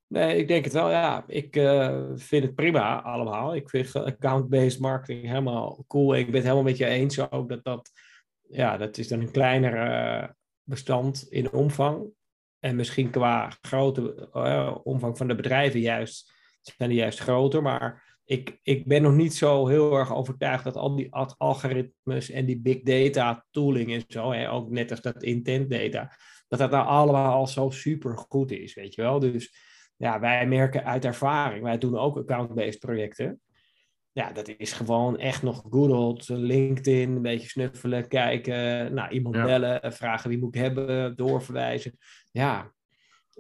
nee, ik denk het wel. Ja, ik eh, vind het prima allemaal. Ik vind account-based marketing helemaal cool. Ik ben het helemaal met je eens ook dat dat. Ja, dat is dan een kleiner eh, bestand in omvang. En misschien qua grote eh, omvang van de bedrijven juist zijn die juist groter. Maar ik, ik ben nog niet zo heel erg overtuigd dat al die ad- algoritmes en die big data tooling en zo, hè, ook net als dat intent data, dat dat nou allemaal al zo super goed is, weet je wel. Dus ja, wij merken uit ervaring, wij doen ook account-based projecten. Ja, dat is gewoon echt nog good old LinkedIn, een beetje snuffelen, kijken, nou, iemand Ja. bellen, vragen wie moet ik hebben, doorverwijzen. Ja,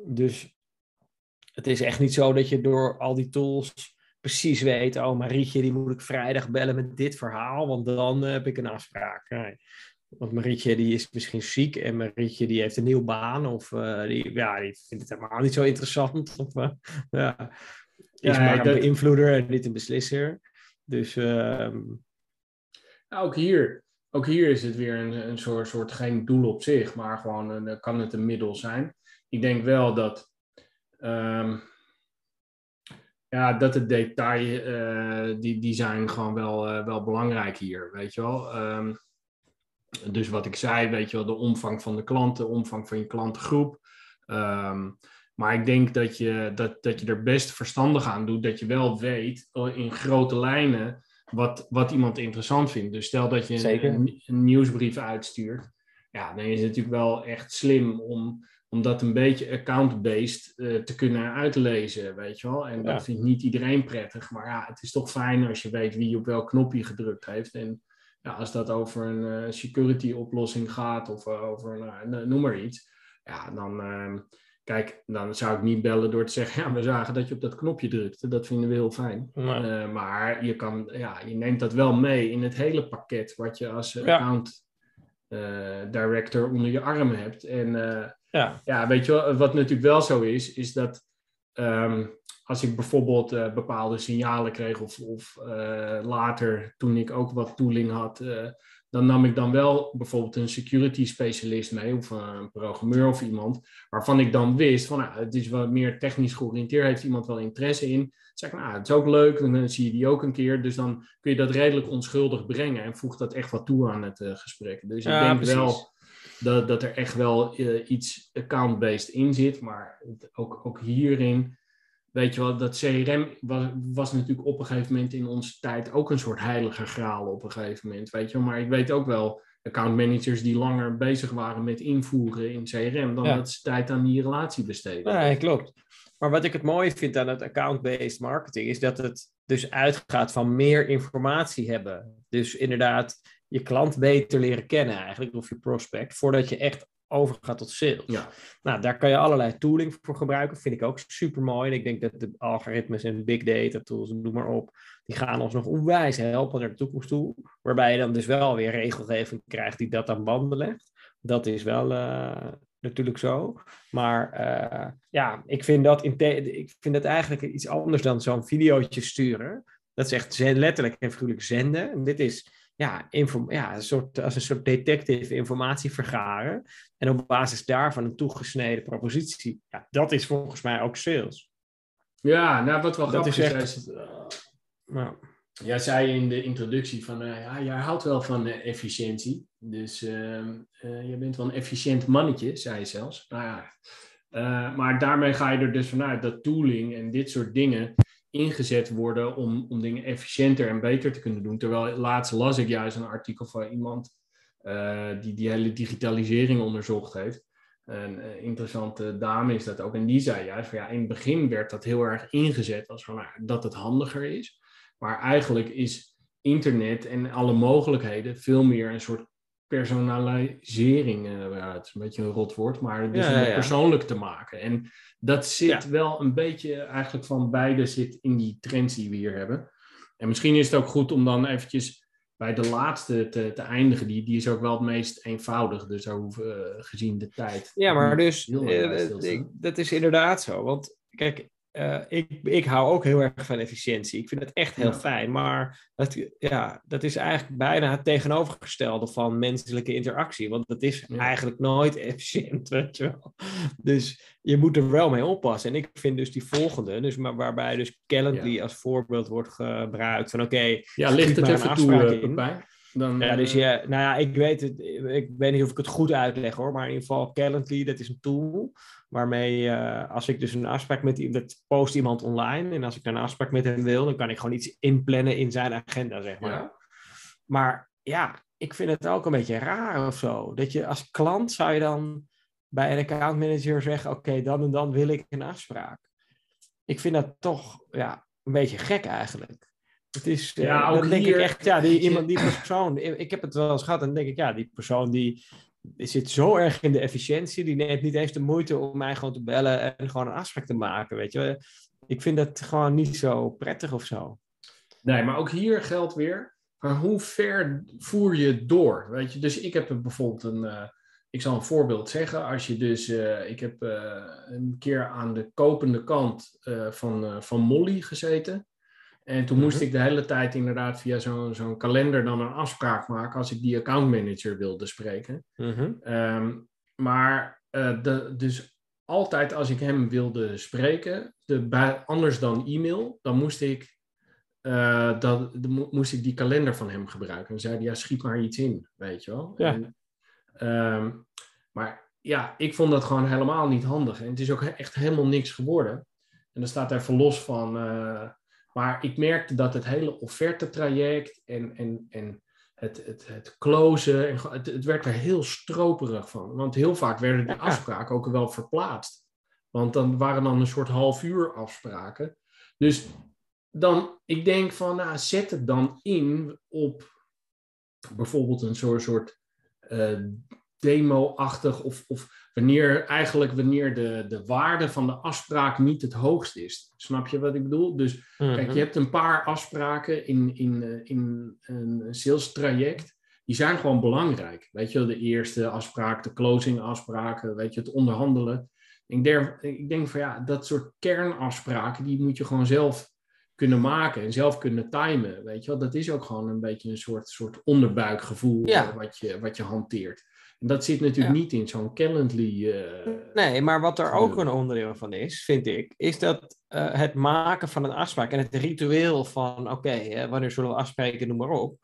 dus het is echt niet zo dat je door al die tools precies weet, oh Marietje, die moet ik vrijdag bellen met dit verhaal, want dan eh, heb ik een afspraak. Nee. Want Marietje die is misschien ziek en Marietje die heeft een nieuwe baan of eh, die, ja, die vindt het helemaal niet zo interessant. Of, eh, ja, is Ja, maar een dat- beïnvloeder en niet een beslisser. Dus ehm, Nou, ook hier, ook hier is het weer een, een soort, soort geen doel op zich, maar gewoon een, eh, kan het een middel zijn. Ik denk wel dat, ehm, ja, dat het detail, eh, die, die zijn gewoon wel, wel belangrijk hier, weet je wel. Ehm, dus wat ik zei, weet je wel, de omvang van de klanten, de omvang van je klantengroep. Ehm, maar ik denk dat je, dat, dat je er best verstandig aan doet, dat je wel weet oh, in grote lijnen wat, wat iemand interessant vindt. Dus stel dat je een, een nieuwsbrief uitstuurt, ja, dan is het natuurlijk wel echt slim om, om dat een beetje account-based eh, te kunnen uitlezen, weet je wel. En dat vindt niet iedereen prettig, maar ja, het is toch fijn als je weet wie op welk knopje gedrukt heeft. En ja, als dat over een eh, security oplossing gaat of eh, over, nou, noem maar iets, ja, dan... ehm, Kijk, dan zou ik niet bellen door te zeggen, ja, we zagen dat je op dat knopje drukte. Dat vinden we heel fijn. nou, Eh, maar je, kan, ja, je neemt dat wel mee in het hele pakket wat je als eh, account eh, director onder je arm hebt. En eh, ja, ja, weet je wel, wat natuurlijk wel zo is, is dat ehm, als ik bijvoorbeeld eh, bepaalde signalen kreeg, of, of eh, later toen ik ook wat tooling had, eh, dan nam ik dan wel bijvoorbeeld een security specialist mee, of een programmeur of iemand, waarvan ik dan wist van nou, het is wat meer technisch georiënteerd, heeft iemand wel interesse in. Dan zeg ik, nou, het is ook leuk, dan zie je die ook een keer. Dus dan kun je dat redelijk onschuldig brengen en voegt dat echt wat toe aan het gesprek. Dus ik denk precies. wel dat, dat er echt wel iets account-based in zit, maar ook, ook hierin weet je wel, dat CRM was, was natuurlijk op een gegeven moment in onze tijd ook een soort heilige graal op een gegeven moment, weet je wel. Maar ik weet ook wel accountmanagers die langer bezig waren met invoeren in CRM, dan dat ze tijd aan die relatie besteden. Ja, klopt. Maar wat ik het mooie vind aan het account-based marketing, is dat het dus uitgaat van meer informatie hebben. Dus inderdaad, je klant beter leren kennen eigenlijk, of je prospect, voordat je echt overgaat tot sales. Ja. Nou, daar kan je allerlei tooling voor gebruiken. Vind ik ook super mooi. En ik denk dat de algoritmes en big data tools, noem maar op, die gaan ons nog onwijs helpen naar de toekomst toe. Waarbij je dan dus wel weer regelgeving krijgt die dat aan banden legt. Dat is wel uh, natuurlijk zo. Maar uh, ja, ik vind, dat in ik vind dat eigenlijk iets anders dan zo'n videootje sturen. Dat is echt letterlijk en figuurlijk zenden. En dit is ja, ja een soort, als een soort detective informatie vergaren. En op basis daarvan een toegesneden propositie. Ja, dat is volgens mij ook sales. Ja, nou wat wel dat grappig is. Echt, uh, Jij zei in de introductie van, uh, ja, jij houdt wel van uh, efficiëntie. Dus ehm, je bent wel een efficiënt mannetje, zei je zelfs. Nou ja, maar daarmee ga je er dus vanuit dat tooling en dit soort dingen ingezet worden om, om dingen efficiënter en beter te kunnen doen. Terwijl laatst las ik juist een artikel van iemand die die hele digitalisering onderzocht heeft. Een uh, interessante dame is dat ook. En die zei juist van ja, in het begin werd dat heel erg ingezet als van nou, dat het handiger is. Maar eigenlijk is internet en alle mogelijkheden veel meer een soort personalisering. Uh, ja, het is een beetje een rot woord, maar dus ja, persoonlijk te maken. En dat zit wel een beetje eigenlijk van beide zit in die trends die we hier hebben. En misschien is het ook goed om dan eventjes bij de laatste te, te eindigen. Die, die is ook wel het meest eenvoudig, dus daar hoeven uh, gezien de tijd. Ja, maar dus uh, dat is inderdaad zo. Want kijk, uh, ik, ik hou ook heel erg van efficiëntie. Ik vind het echt heel fijn. Maar dat, ja, dat is eigenlijk bijna het tegenovergestelde van menselijke interactie. Want dat is eigenlijk nooit efficiënt, weet je wel. Dus je moet er wel mee oppassen. En ik vind dus die volgende, dus maar waarbij dus Calendly als voorbeeld wordt gebruikt. Van oké, ja, ligt het even toe, uh, bij. Dan, ja, dus ja, nou ja, ik weet het, ik weet niet of ik het goed uitleg hoor, maar in ieder geval Calendly, dat is een tool waarmee uh, als ik dus een afspraak met iemand, post iemand online en als ik dan een afspraak met hem wil, dan kan ik gewoon iets inplannen in zijn agenda, zeg maar. Ja. Maar ja, ik vind het ook een beetje raar of zo, dat je als klant zou je dan bij een accountmanager zeggen, oké, dan en dan wil ik een afspraak. Ik vind dat toch ja, een beetje gek eigenlijk. Het is, ja, uh, ook dan denk ik echt, ja, die, iemand, die persoon, ik heb het wel eens gehad en dan denk ik, ja, die persoon die, die zit zo erg in de efficiëntie, die neemt niet eens de moeite om mij gewoon te bellen en gewoon een afspraak te maken, weet je. Ik vind dat gewoon niet zo prettig of zo. Nee, maar ook hier geldt weer, maar hoe ver voer je door, weet je. Dus ik heb bijvoorbeeld een, uh, ik zal een voorbeeld zeggen, als je dus, uh, ik heb uh, een keer aan de kopende kant van, van Molly gezeten. En toen moest mhm. ik de hele tijd inderdaad via zo'n zo'n kalender dan een afspraak maken als ik die accountmanager wilde spreken. Mhm. Ehm, maar uh, de, dus altijd als ik hem wilde spreken, de, bij, anders dan e-mail, dan moest ik, uh, dat, de, moest ik die kalender van hem gebruiken. En zei hij, ja, schiet maar iets in, weet je wel. Ja. En, um, maar ja, ik vond dat gewoon helemaal niet handig. En het is ook echt helemaal niks geworden. En dan staat even los van... Uh, maar ik merkte dat het hele offerte-traject en, en, en het, het, het closen, en het, het werd er heel stroperig van. Want heel vaak werden de afspraken ook wel verplaatst. Want dan waren dan een soort half uur afspraken. Dus dan, ik denk van, nou, zet het dan in op bijvoorbeeld een soort, soort uh, demo-achtig of, of Wanneer eigenlijk wanneer de, de waarde van de afspraak niet het hoogst is. Snap je wat ik bedoel? Dus kijk, je mhm. hebt een paar afspraken in, in, eh, in een sales traject. Die zijn gewoon belangrijk. Weet je, de eerste afspraak, de closing afspraken, weet je, het onderhandelen. Ik denk, ik denk van ja, dat soort kernafspraken, die moet je gewoon zelf kunnen maken en zelf kunnen timen. Weet je wel, dat is ook gewoon een beetje een soort, soort onderbuikgevoel Ja. eh, wat, je, wat je hanteert. En dat zit natuurlijk Ja. niet in zo'n Calendly. eh, Nee, maar wat er ook een onderdeel van is, vind ik, is dat eh, het maken van een afspraak en het ritueel van, oké, wanneer zullen we afspreken, noem maar op,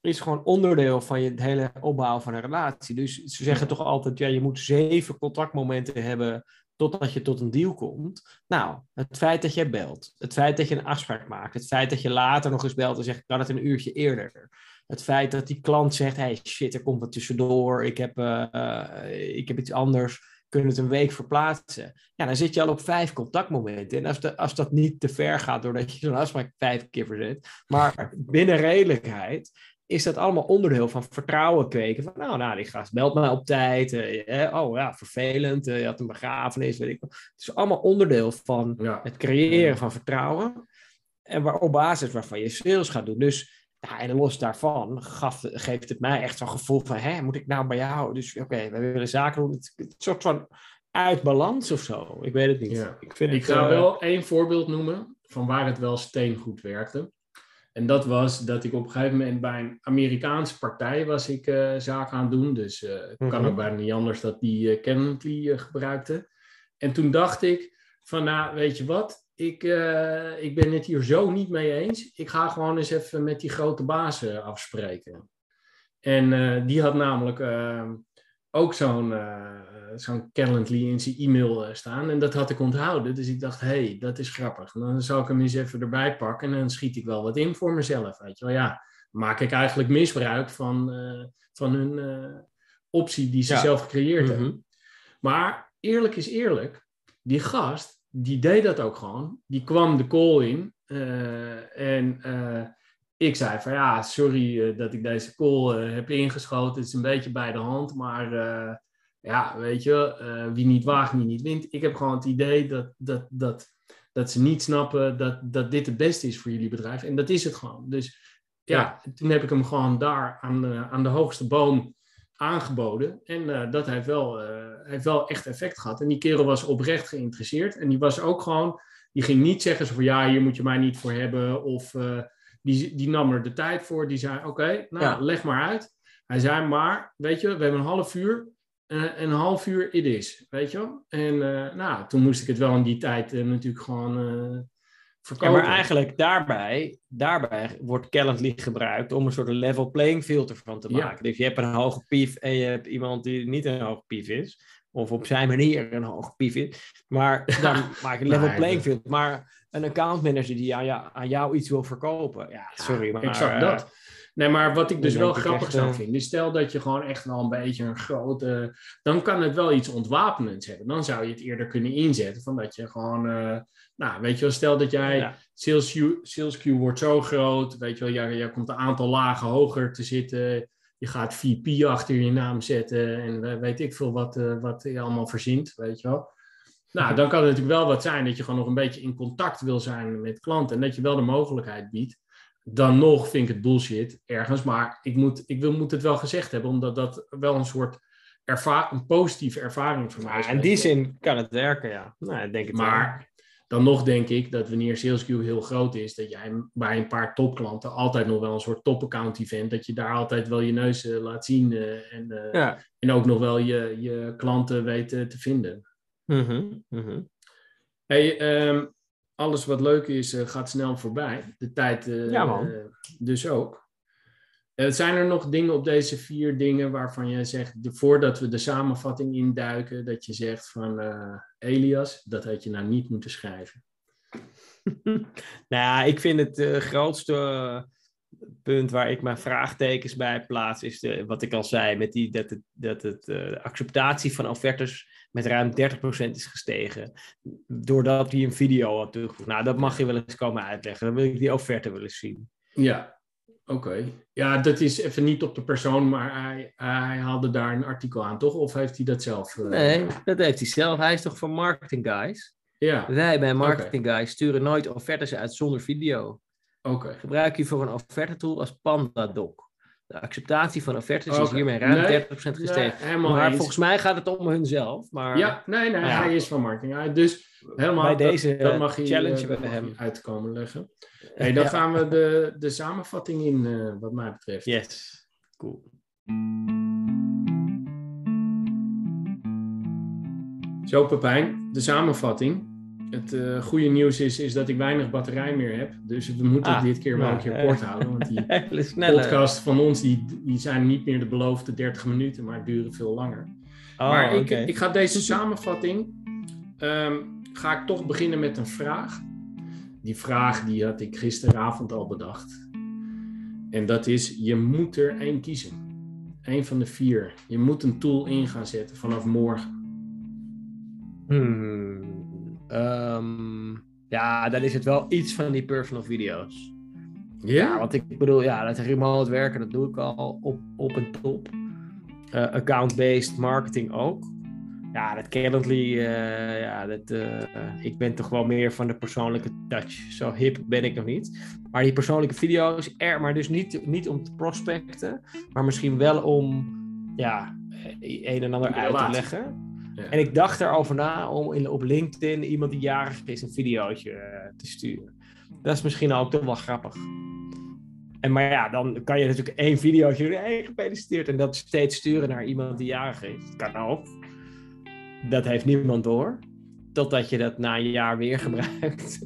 is gewoon onderdeel van je hele opbouw van een relatie. Dus ze zeggen toch altijd, ja, je moet zeven contactmomenten hebben totdat je tot een deal komt. Nou, het feit dat jij belt, het feit dat je een afspraak maakt, het feit dat je later nog eens belt en zegt, kan het een uurtje eerder. Het feit dat die klant zegt, hey shit, er komt wat tussendoor, ik heb, eh, ik heb iets anders, kunnen het een week verplaatsen. Ja, dan zit je al op vijf contactmomenten. En als, de, als dat niet te ver gaat doordat je zo'n afspraak vijf keer verzet, maar binnen redelijkheid, is dat allemaal onderdeel van vertrouwen kweken. Van nou, nou, die gast belt mij op tijd. eh, oh ja, vervelend. eh, je had een begrafenis, weet ik wat. Het is allemaal onderdeel van ja. het creëren van vertrouwen. En waar, op basis waarvan je sales gaat doen. Dus ja, en los daarvan gaf, geeft het mij echt zo'n gevoel van, hè, moet ik nou bij jou? Dus oké, we willen zaken doen. Het, soort van uit balans of zo. Ik weet het niet. Ja. Ik, vind Ik het, ga eh, wel één voorbeeld noemen van waar het wel steengoed werkte. En dat was dat ik op een gegeven moment bij een Amerikaanse partij was ik eh, zaken aan het doen. Dus het kan Mhm. ook bijna niet anders dat die Calendly eh, gebruikte. En toen dacht ik van, nou, weet je wat? Ik, eh, ik ben het hier zo niet mee eens. Ik ga gewoon eens even met die grote baas afspreken. En eh, die had namelijk eh, ook zo'n eh, zo'n Calendly in zijn e-mail staan. En dat had ik onthouden. Dus ik dacht, hé, hey, dat is grappig. Dan zal ik hem eens even erbij pakken. En dan schiet ik wel wat in voor mezelf. Weet je wel, ja. Maak ik eigenlijk misbruik van, van hun optie die ze Ja. zelf gecreëerd hebben. mhm. Maar eerlijk is eerlijk, die gast, die deed dat ook gewoon. Die kwam de call in eh, en eh, ik zei van ja, sorry eh, dat ik deze call heb ingeschoten. Het is een beetje bij de hand, maar ja, weet je, wie niet waagt, die niet wint. Ik heb gewoon het idee dat, dat, dat, dat ze niet snappen dat, dat dit het beste is voor jullie bedrijf. En dat is het gewoon. Dus ja, toen heb ik hem gewoon daar aan de, aan de hoogste boom aangeboden. En eh, dat heeft wel, heeft wel echt effect gehad. En die kerel was oprecht geïnteresseerd. En die was ook gewoon, die ging niet zeggen zo van ja, hier moet je mij niet voor hebben. Of eh, die, die nam er de tijd voor. Die zei oké, nou Ja. leg maar uit. Hij zei maar, weet je, we hebben een half uur. eh, een half uur it is, weet je wel. En nou, toen moest ik het wel in die tijd natuurlijk gewoon Ja, maar eigenlijk daarbij, daarbij wordt Calendly gebruikt om een soort level playing field ervan te Ja. maken. Dus je hebt een hoge pief en je hebt iemand die niet een hoge pief is. Of op zijn manier een hoge pief is. Maar dan maak je een level playing field. Maar een account manager die aan jou, aan jou iets wil verkopen. Ja, sorry, maar... exact eh, dat. Nee, maar wat ik dus wel grappig zou eh, vinden, is stel dat je gewoon echt wel een beetje een grote, dan kan het wel iets ontwapenends hebben. Dan zou je het eerder kunnen inzetten van dat je gewoon, eh, nou weet je wel, stel dat jij, Ja. sales, queue, sales queue wordt zo groot, weet je wel, jij, jij komt een aantal lagen hoger te zitten, je gaat VP achter je naam zetten en we- weet ik veel wat, eh, wat je allemaal verzint, weet je wel. Nou, dan kan het natuurlijk wel wat zijn dat je gewoon nog een beetje in contact wil zijn met klanten en dat je wel de mogelijkheid biedt dan nog vind ik het bullshit ergens. Maar ik, moet, ik wil, moet het wel gezegd hebben, omdat dat wel een soort erva een positieve ervaring voor mij is. In die zin kan het werken, ja. Nou, ik denk het wel. Maar dan nog denk ik dat wanneer SalesQ heel groot is, dat jij bij een paar topklanten altijd nog wel een soort top-account event, dat je daar altijd wel je neus eh, laat zien eh, en, eh, Ja. en ook nog wel je, je klanten weten te vinden. Mhm, mhm. Hey, ehm, alles wat leuk is, eh, gaat snel voorbij. De tijd eh, Ja, man. eh, dus ook. Zijn er nog dingen op deze vier dingen waarvan je zegt, de, voordat we de samenvatting induiken, dat je zegt van Elias, dat had je nou niet moeten schrijven? nou ja, ik vind het grootste punt waar ik mijn vraagtekens bij plaats, is de, wat ik al zei, met die, dat, het, dat het, eh, de acceptatie van offertes met ruim 30% is gestegen. Doordat hij een video had toegevoegd. Nou, dat mag je wel eens komen uitleggen. Dan wil ik die offerte wel eens zien. Ja, oké. Ja, dat is even niet op de persoon, maar hij, hij haalde daar een artikel aan, toch? Of heeft hij dat zelf? eh, Nee, dat heeft hij zelf. Hij is toch van Marketing Guys? Ja, Wij bij Marketing Guys sturen nooit offertes uit zonder video. Gebruik je voor een offerte tool als PandaDoc. De acceptatie van offertes is hiermee ruim Nee, 30% gestegen. Nee, maar eens. volgens mij gaat het om hunzelf. Maar Ja, nee, nee, Ja. hij is van marketing. Dus helemaal, Bij dat- deze, dat, eh, mag je, challenge eh, we dat mag hem. uitkomen leggen. Hey, dan Ja. gaan we de, de samenvatting in, eh, wat mij betreft. Yes, cool. Zo, Pepijn, de samenvatting. Het eh, goede nieuws is, is dat ik weinig batterij meer heb. Dus we moeten Ah, dit keer wel nou, een keer eh, kort houden. Want die podcast van ons die, die zijn niet meer de beloofde 30 minuten, maar duren veel langer. Oh, maar ik, ik ga deze samenvatting, ehm, ga ik toch beginnen met een vraag. Die vraag die had ik gisteravond al bedacht. En dat is, je moet er één kiezen. Eén van de vier. Je moet een tool in gaan zetten vanaf morgen. Hmm, ehm, ja, dan is het wel iets van die personal video's. Ja, want ik bedoel, ja, dat remote werken, dat doe ik al op, op een top. Eh, Account-based marketing ook. Ja, dat Calendly, eh, ja, dat, eh, ik ben toch wel meer van de persoonlijke touch. Zo hip ben ik nog niet. Maar die persoonlijke video's, er, maar dus niet, niet om te prospecten, maar misschien wel om, ja, een en ander De uit te leggen. En ik dacht erover na om in, op LinkedIn iemand die jarig is een videootje eh, te sturen. Dat is misschien ook toch wel grappig. En maar ja, dan kan je natuurlijk één videootje doen. Hey, gefeliciteerd. En dat steeds sturen naar iemand die jarig is. Dat kan ook. Dat heeft niemand door. Totdat je dat na een jaar weer gebruikt.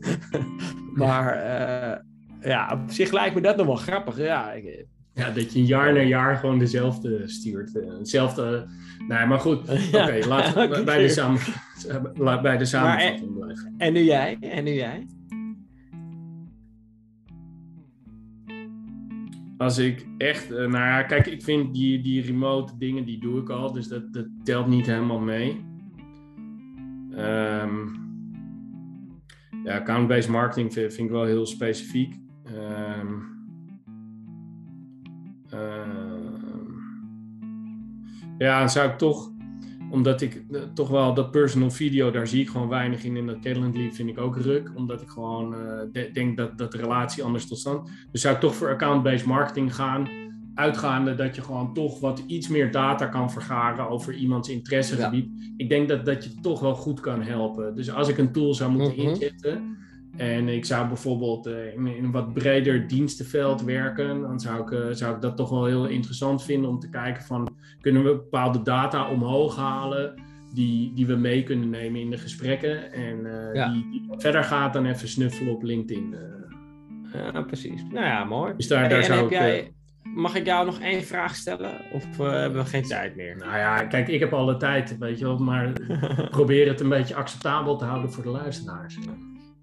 maar eh, ja, op zich lijkt me dat nog wel grappig. Ja, ik- Ja, dat je jaar na jaar gewoon dezelfde stuurt. eh, Hetzelfde. Nee, maar goed. Oké, Ja, laten we bij de, samen, laat bij de samenvatting blijven. En nu jij? En nu jij? Als ik echt, eh, nou ja, kijk, ik vind die, die remote dingen, die doe ik al, dus dat, dat telt niet helemaal mee. Ehm, ja, account-based marketing vind, vind ik wel heel specifiek. Ehm, ja, dan zou ik toch, omdat ik eh, toch wel dat personal video, daar zie ik gewoon weinig in. En dat Calendly vind ik ook ruk, omdat ik gewoon eh, de- denk dat, dat de relatie anders tot stand. Dus zou ik toch voor account-based marketing gaan. Uitgaande dat je gewoon toch wat iets meer data kan vergaren over iemands interessegebied. Ik denk dat dat je toch wel goed kan helpen. Dus als ik een tool zou moeten Mhm. inzetten. En ik zou bijvoorbeeld eh, in, een wat breder dienstenveld werken. Dan zou ik, eh, zou ik dat toch wel heel interessant vinden om te kijken van kunnen we bepaalde data omhoog halen. Die, die we mee kunnen nemen in de gesprekken. En eh, Ja. die, verder gaat dan even snuffelen op LinkedIn. Ja, precies. Nou ja, mooi. Dus daar, Hey, daar en zou ik... jij, mag ik jou nog één vraag stellen? Of hebben we geen tijd meer? nou ja, kijk, ik heb alle tijd, weet je wel. Maar probeer het een beetje acceptabel te houden voor de luisteraars.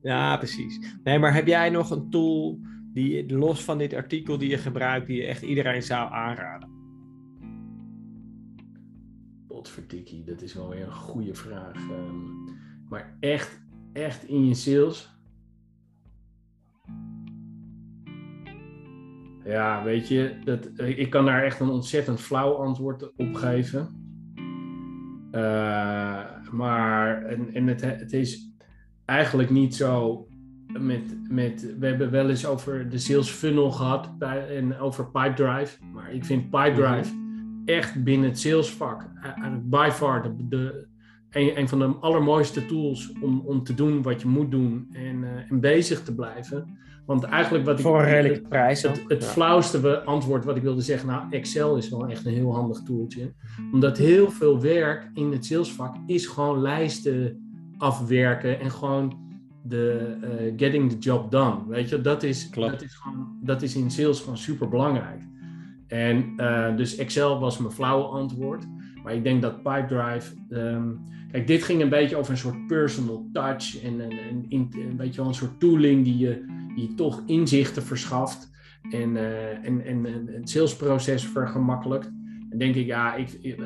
Ja, precies. Nee, maar heb jij nog een tool die los van dit artikel die je gebruikt, die je echt iedereen zou aanraden? Potverdikkie, dat is wel weer een goede vraag. Ehm, maar echt, echt in je sales. Ja, weet je, dat, eh, ik kan daar echt een ontzettend flauw antwoord op geven. Eh, maar en, en het, het is eigenlijk niet zo met, met, we hebben wel eens over de sales funnel gehad bij, en over Pipedrive. Maar ik vind Pipedrive echt binnen het salesvak eigenlijk by far de, de, een, een van de allermooiste tools om, om te doen wat je moet doen en, eh, en bezig te blijven. Want eigenlijk wat ik... Voor een redelijke prijs. Het, ook. het Ja. flauwste antwoord wat ik wilde zeggen, nou, Excel is wel echt een heel handig tooltje. Omdat heel veel werk in het salesvak is gewoon lijsten afwerken en gewoon de eh, getting the job done. Weet je, dat is, Klopt. dat is, gewoon, dat is in sales gewoon super belangrijk. En eh, dus Excel was mijn flauwe antwoord. Maar ik denk dat Pipedrive. ehm, kijk, dit ging een beetje over een soort personal touch. En een, een, in- een beetje wel een soort tooling die je, die je toch inzichten verschaft. En, eh, en, en, en het salesproces vergemakkelijkt. En denk ik, ja, ik, eh,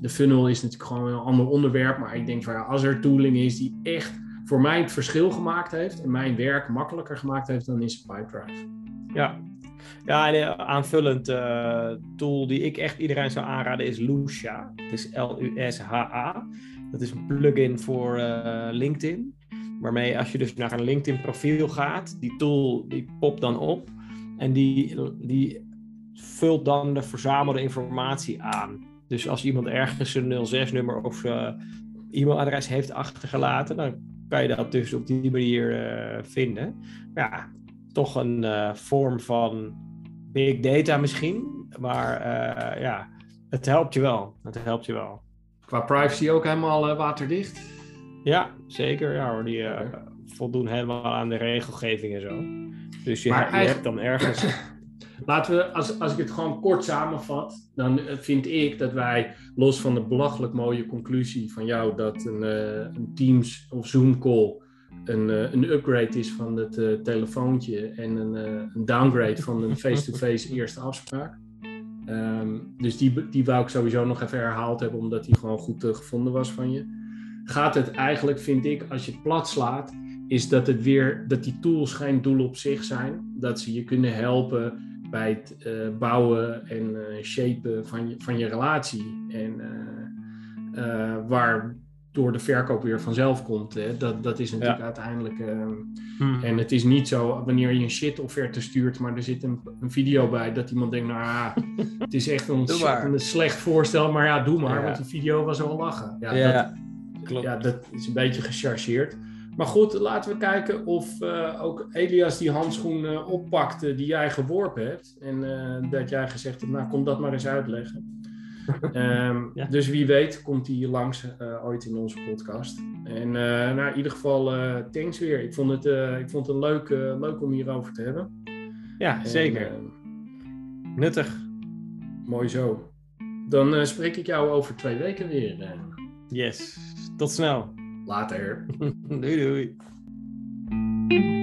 de funnel is natuurlijk gewoon een ander onderwerp. Maar ik denk van ja, als er tooling is die echt voor mij het verschil gemaakt heeft. En mijn werk makkelijker gemaakt heeft, dan is Pipedrive. Ja. Ja, en een aanvullend eh, tool die ik echt iedereen zou aanraden is Lucia. Het is L-U-S-H-A. Dat is een plugin voor eh, LinkedIn. Waarmee als je dus naar een LinkedIn profiel gaat, die tool die popt dan op. En die, die vult dan de verzamelde informatie aan. Dus als iemand ergens een 06-nummer of uh, e-mailadres heeft achtergelaten, dan kan je dat dus op die manier uh, vinden. Ja, toch een uh, vorm van big data misschien, maar ja, het helpt je wel. Het helpt je wel. Qua privacy ook helemaal waterdicht? Ja, zeker. Ja, hoor, die voldoen helemaal aan de regelgeving en zo. Dus je, je hebt dan ergens Laten we, als, als ik het gewoon kort samenvat, dan eh, vind ik dat wij, los van de belachelijk mooie conclusie van jou, dat een, uh, een Teams of Zoom call een, uh, een upgrade is van het uh, telefoontje en een, een, downgrade van een face-to-face eerste afspraak. Um, dus die, die wou ik sowieso nog even herhaald hebben, omdat die gewoon goed gevonden was van je. Gaat het eigenlijk, vind ik, als je het plat slaat, is dat het weer dat die tools geen doel op zich zijn. Dat ze je kunnen helpen bij het uh, bouwen en uh, shapen van je, van je relatie. En uh, waar door de verkoop weer vanzelf komt. Hè? Dat, dat is natuurlijk uiteindelijk. Hmm. En het is niet zo wanneer je een shit offerte stuurt, maar er zit een, een video bij dat iemand denkt: Nou, ah, het is echt een ontzettend slecht voorstel, maar ja, doe maar, want die video was wel lachen. Ja, ja. Dat, Klopt. ja, dat is een beetje gechargeerd. Maar goed, laten we kijken of uh, ook Elias die handschoen uh, oppakte die jij geworpen hebt. En uh, dat jij gezegd hebt, nou kom dat maar eens uitleggen. um, ja. Dus wie weet komt hij langs ooit in onze podcast. En nou, in ieder geval, thanks weer. Ik vond het, ik vond het leuk, leuk om hierover te hebben. Ja, en, zeker. Nuttig. Mooi zo. Dan spreek ik jou over twee weken weer. Yes, tot snel. lot there. Do it.